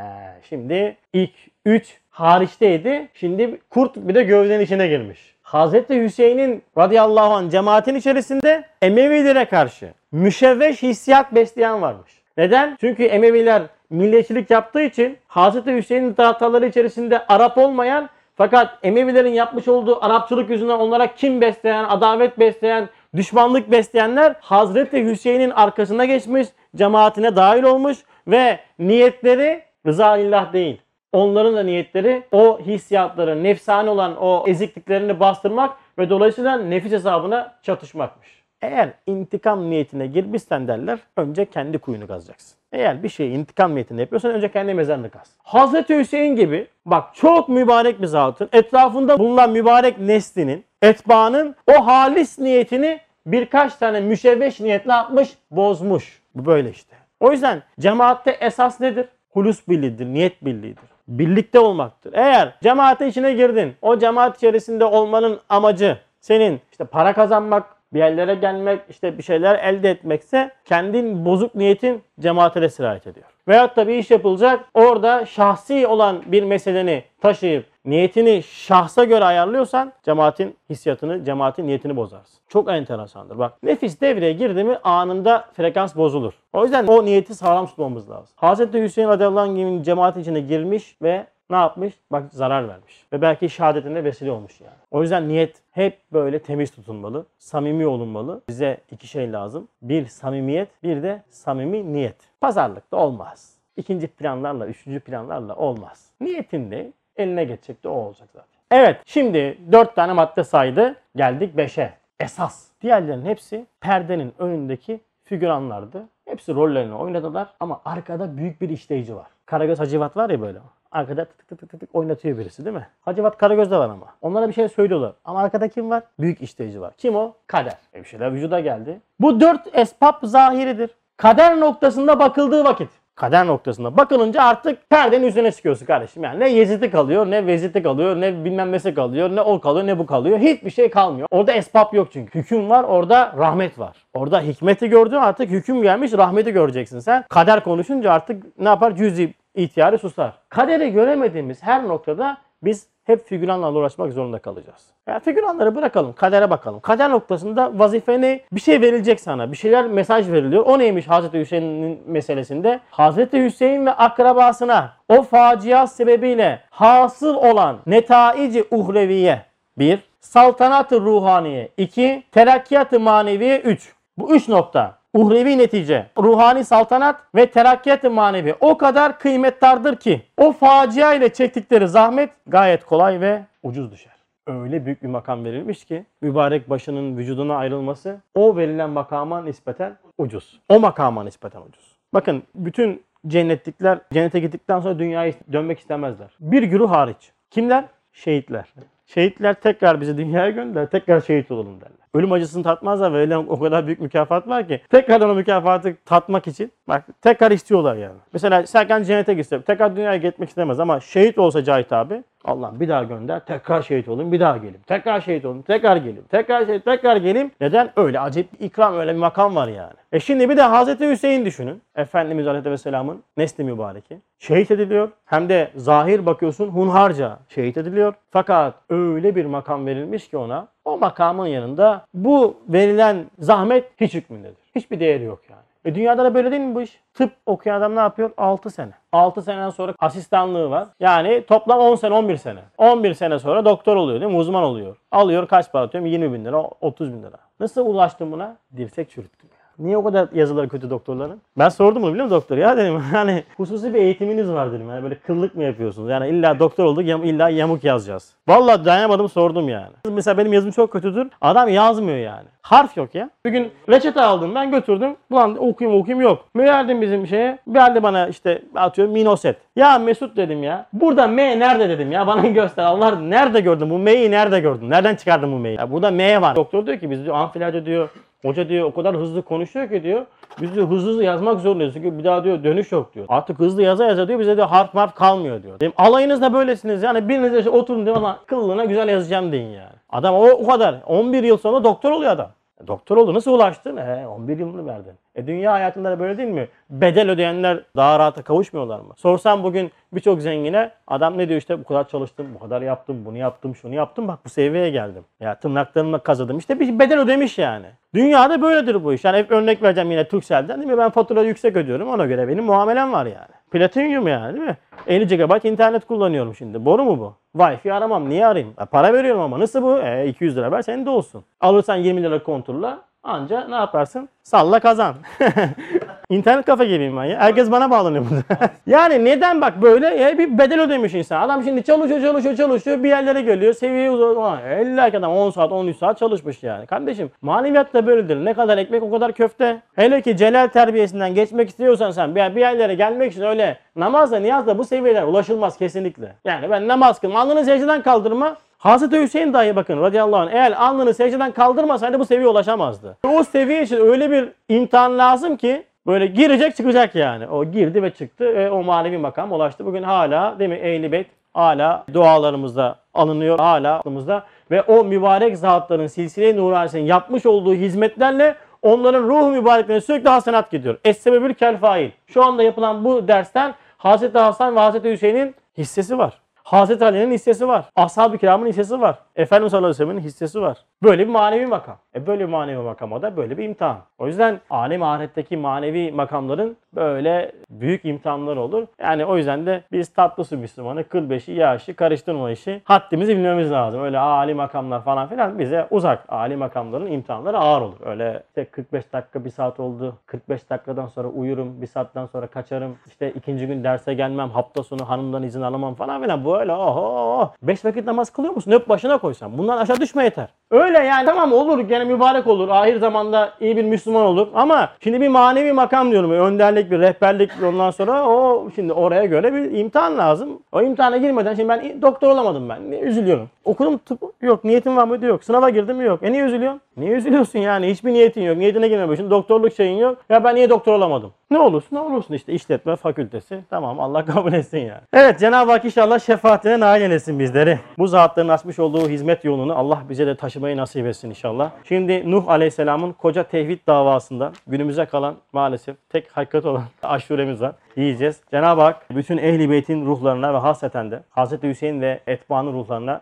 şimdi ilk 3 hariçteydi. Şimdi kurt bir de gövdenin içine girmiş. Hazreti Hüseyin'in radıyallahu anh cemaatin içerisinde Emevilere karşı müşevveş hissiyat besleyen varmış. Neden? Çünkü Emeviler milliyetçilik yaptığı için Hazreti Hüseyin'in taraftarları içerisinde Arap olmayan fakat Emevilerin yapmış olduğu Arapçılık yüzünden onlara kim besleyen, adavet besleyen, düşmanlık besleyenler Hazreti Hüseyin'in arkasına geçmiş, cemaatine dahil olmuş ve niyetleri rıza illah değil. Onların da niyetleri o hissiyatları, nefsane olan o ezikliklerini bastırmak ve dolayısıyla nefis hesabına çatışmakmış. Eğer intikam niyetine girmişsen derler önce kendi kuyunu kazacaksın. Eğer bir şeyi intikam niyetinde yapıyorsan önce kendi mezarını kaz. Hazreti Hüseyin gibi bak çok mübarek bir zatın etrafında bulunan mübarek neslinin, etbaanın o halis niyetini birkaç tane müşevveş niyetle atmış, bozmuş. Bu böyle işte. O yüzden cemaatte esas nedir? Hulus birliğidir, niyet birliğidir. Birlikte olmaktır. Eğer cemaatin içine girdin, o cemaat içerisinde olmanın amacı senin işte para kazanmak, bir yerlere gelmek, işte bir şeyler elde etmekse kendin bozuk niyetin cemaate de sirayet ediyor. Veyahut da bir iş yapılacak orada şahsi olan bir meseleni taşıyıp niyetini şahsa göre ayarlıyorsan cemaatin hissiyatını, cemaatin niyetini bozarsın. Çok enteresandır. Bak nefis devreye girdi mi anında frekans bozulur. O yüzden o niyeti sağlam tutmamız lazım. Hz. Hüseyin radıyallahu anh'ın cemaatin içine girmiş ve ne yapmış? Bak zarar vermiş. Ve belki şehadetine vesile olmuş yani. O yüzden niyet hep böyle temiz tutulmalı. Samimi olunmalı. Bize iki şey lazım. Bir samimiyet, bir de samimi niyet. Pazarlıkta olmaz. İkinci planlarla, üçüncü planlarla olmaz. Niyetin de eline geçecek de o olacak zaten. Evet şimdi dört tane madde saydı. Geldik beşe. Esas. Diğerlerinin hepsi perdenin önündeki figüranlardı. Hepsi rollerini oynadılar ama arkada büyük bir işleyici var. Karagöz Hacivat var ya böyle. Arkada tık tık tık tık tık oynatıyor birisi değil mi? Hacivat Karagöz'de var ama. Onlara bir şey söylüyorlar. Ama arkada kim var? Büyük işleyici var. Kim o? Kader. E bir şeyler vücuda geldi. Bu dört esbab zahiridir. Kader noktasında bakıldığı vakit. Kader noktasında bakılınca artık perdenin üzerine çıkıyorsun kardeşim. Yani ne Yezid'i kalıyor, ne Vezid'i kalıyor, ne bilmem nesi kalıyor, ne o kalıyor, ne bu kalıyor. Hiçbir şey kalmıyor. Orada esbab yok çünkü. Hüküm var, orada rahmet var. Orada hikmeti gördün artık hüküm gelmiş, rahmeti göreceksin sen. Kader konuşunca artık ne yapar? Cüzi ihtiyarı susar. Kaderi göremediğimiz her noktada biz hep figüranlarla uğraşmak zorunda kalacağız. Ya figüranları bırakalım, kadere bakalım. Kader noktasında vazife ne? Bir şey verilecek sana. Bir şeyler mesaj veriliyor. O neymiş Hazreti Hüseyin'in meselesinde? Hazreti Hüseyin ve akrabasına o facia sebebiyle hasıl olan netaici uhreviye bir, saltanat-ı ruhaniye 2, terakkiyat-ı maneviye 3. Bu üç nokta. Uhrevi netice, ruhani saltanat ve terakkiyat-ı manevi o kadar kıymettardır ki o facia ile çektikleri zahmet gayet kolay ve ucuz düşer. Öyle büyük bir makam verilmiş ki mübarek başının vücuduna ayrılması o verilen makama nispeten ucuz. O makama nispeten ucuz. Bakın bütün cennetlikler cennete gittikten sonra dünyaya dönmek istemezler. Bir güruh hariç. Kimler? Şehitler. Şehitler tekrar bizi dünyaya gönder, tekrar şehit olalım derler. Ölüm acısını tatmazlar ve verilen o kadar büyük mükafat var ki tekrardan o mükafatı tatmak için bak tekrar istiyorlar yani. Mesela Serkan cennete gitse tekrar dünyaya gitmek istemez ama şehit olsa Cahit abi Allah'ım bir daha gönder tekrar şehit olayım bir daha geleyim. Tekrar şehit olayım tekrar geleyim. Tekrar şehit tekrar geleyim. Neden? Öyle acayip bir ikram öyle bir makam var yani. E şimdi bir de Hazreti Hüseyin düşünün. Efendimiz Aleyhisselam'ın nesli mübareki. Şehit ediliyor. Hem de zahir bakıyorsun hunharca şehit ediliyor. Fakat öyle bir makam verilmiş ki ona o makamın yanında bu verilen zahmet hiç hükmündedir. Hiçbir değeri yok yani. E dünyada da böyle değil mi bu iş? Tıp okuyan adam ne yapıyor? 6 sene. 6 seneden sonra asistanlığı var. Yani toplam 10 sene 11 sene. 11 sene sonra doktor oluyor değil mi? Uzman oluyor. Alıyor kaç para atıyorum? 20 bin lira 30 bin lira. Nasıl ulaştım buna? Dirsek çürüttüm. Niye o kadar yazıları kötü doktorların? Ben sordum bunu biliyor musun doktor? Ya dedim hani hususi bir eğitiminiz var dedim. Yani böyle kıllık mı yapıyorsunuz? Yani illa doktor olduk yam, illa yamuk yazacağız. Vallahi dayanamadım sordum yani. Mesela benim yazım çok kötüdür. Adam yazmıyor yani. Harf yok ya. Bir gün reçete aldım ben götürdüm. Ulan okuyayım okuyayım yok. Verdim bizim şeye. Geldi bana işte atıyorum Minoset. Ya Mesut dedim ya. Burada M nerede dedim ya. Bana göster. Allah nerede gördün bu M'yi nerede gördün? Nereden çıkardın bu M'yi? Ya burada M var. Doktor diyor ki biz diyor amfilerde diyor Hoca diyor o kadar hızlı konuşuyor ki diyor. Biz diyor hızlı hızlı yazmak zorundayız. Çünkü bir daha diyor dönüş yok diyor. Artık hızlı yaza yaza diyor bize diyor harf marf kalmıyor diyor. Dedim alayınız da böylesiniz. Yani biriniz işte oturun diyor ama kıllığına güzel yazacağım deyin yani. Adam o, o kadar. 11 yıl sonra doktor oluyor adam. E, Doktor oldu. Nasıl ulaştın? E, 11 yılını verdin. E dünya hayatında da böyle değil mi? Bedel ödeyenler daha rahata kavuşmuyorlar mı? Sorsam bugün birçok zengine adam ne diyor işte bu kadar çalıştım, bu kadar yaptım, bunu yaptım, şunu yaptım bak bu seviyeye geldim. Ya tırnaklarımla kazıdım. İşte bir bedel ödemiş yani. Dünyada böyledir bu iş. Yani hep örnek vereceğim yine Turkcell'den değil mi? Ben fatura yüksek ödüyorum. Ona göre benim muamelem var yani. Platinyum yani değil mi? 50 GB internet kullanıyorum şimdi. Boru mu bu? Wi-Fi aramam. Niye arayayım? E, para veriyorum ama. Nasıl bu? E, 200 lira ver senin de olsun. Alırsan 20 lira kontrolla anca ne yaparsın? Salla kazan. İnternet kafe gibiyim ben ya. Herkes bana bağlanıyor burada. yani neden bak böyle ya bir bedel ödemiş insan. Adam şimdi çalışıyor çalışıyor çalışıyor bir yerlere geliyor. Seviye uzun. Elle adam 10 saat 13 saat çalışmış yani. Kardeşim maneviyat da böyledir. Ne kadar ekmek o kadar köfte. Hele ki celal terbiyesinden geçmek istiyorsan sen bir, yerlere gelmek için öyle namazla niyazla bu seviyeler ulaşılmaz kesinlikle. Yani ben namaz kılma alnını secdeden kaldırma Hazreti Hüseyin dahi bakın radıyallahu anh eğer alnını secdeden kaldırmasaydı bu seviyeye ulaşamazdı. O seviye için öyle bir imtihan lazım ki böyle girecek çıkacak yani. O girdi ve çıktı ve o manevi makam ulaştı. Bugün hala değil mi Ehl-i Beyt hala dualarımızda alınıyor hala aklımızda ve o mübarek zatların silsile-i nuranisinin yapmış olduğu hizmetlerle onların ruhu mübareklerine sürekli hasenat gidiyor. Es-sebebül kel fail. Şu anda yapılan bu dersten Hazreti Hasan ve Hazreti Hüseyin'in hissesi var. Hazreti Ali'nin hissesi var. Ashab-ı kiramın hissesi var. Efendimiz sallallahu aleyhi ve sellem'in hissesi var. Böyle bir manevi makam. E böyle bir manevi makama da böyle bir imtihan. O yüzden alem ahiretteki manevi makamların böyle büyük imtihanları olur. Yani o yüzden de biz tatlı su Müslümanı, kıl beşi, yağışı, karıştırma işi haddimizi bilmemiz lazım. Öyle âli makamlar falan filan bize uzak. Âli makamların imtihanları ağır olur. Öyle işte 45 dakika bir saat oldu. 45 dakikadan sonra uyurum. Bir saatten sonra kaçarım. İşte ikinci gün derse gelmem. Hafta sonu hanımdan izin alamam falan filan. Böyle oho. 5 vakit namaz kılıyor musun? Hep başına koysan. Bundan aşağı düşme yeter. Öyle yani tamam olur. Gene mübarek olur. Ahir zamanda iyi bir Müslüman olur. Ama şimdi bir manevi makam diyorum. Önderlik, bir rehberlik ondan sonra o şimdi oraya göre bir imtihan lazım. O imtihana girmeden şimdi ben doktor olamadım ben. Niye üzülüyorum? Okudum tıp yok. Niyetim var mıydı? Yok. Sınava girdim? Yok. E niye üzülüyorsun? Niye üzülüyorsun yani? Hiçbir niyetin yok. Niyetine girmemişsin. Doktorluk şeyin yok. Ya ben niye doktor olamadım? Ne olursun ne olursun işte işletme fakültesi. Tamam Allah kabul etsin ya. Evet Cenab-ı Hak inşallah şefaatine nail eylesin bizleri. Bu zatların açmış olduğu hizmet yolunu Allah bize de taşımayı nasip etsin inşallah. Şimdi Nuh Aleyhisselam'ın koca tevhid davasında günümüze kalan maalesef tek hakikat olan aşuremiz var. Yiyeceğiz. Cenab-ı Hak bütün ehli beytin ruhlarına ve hasreten de Hz. Hüseyin ve etbaanın ruhlarına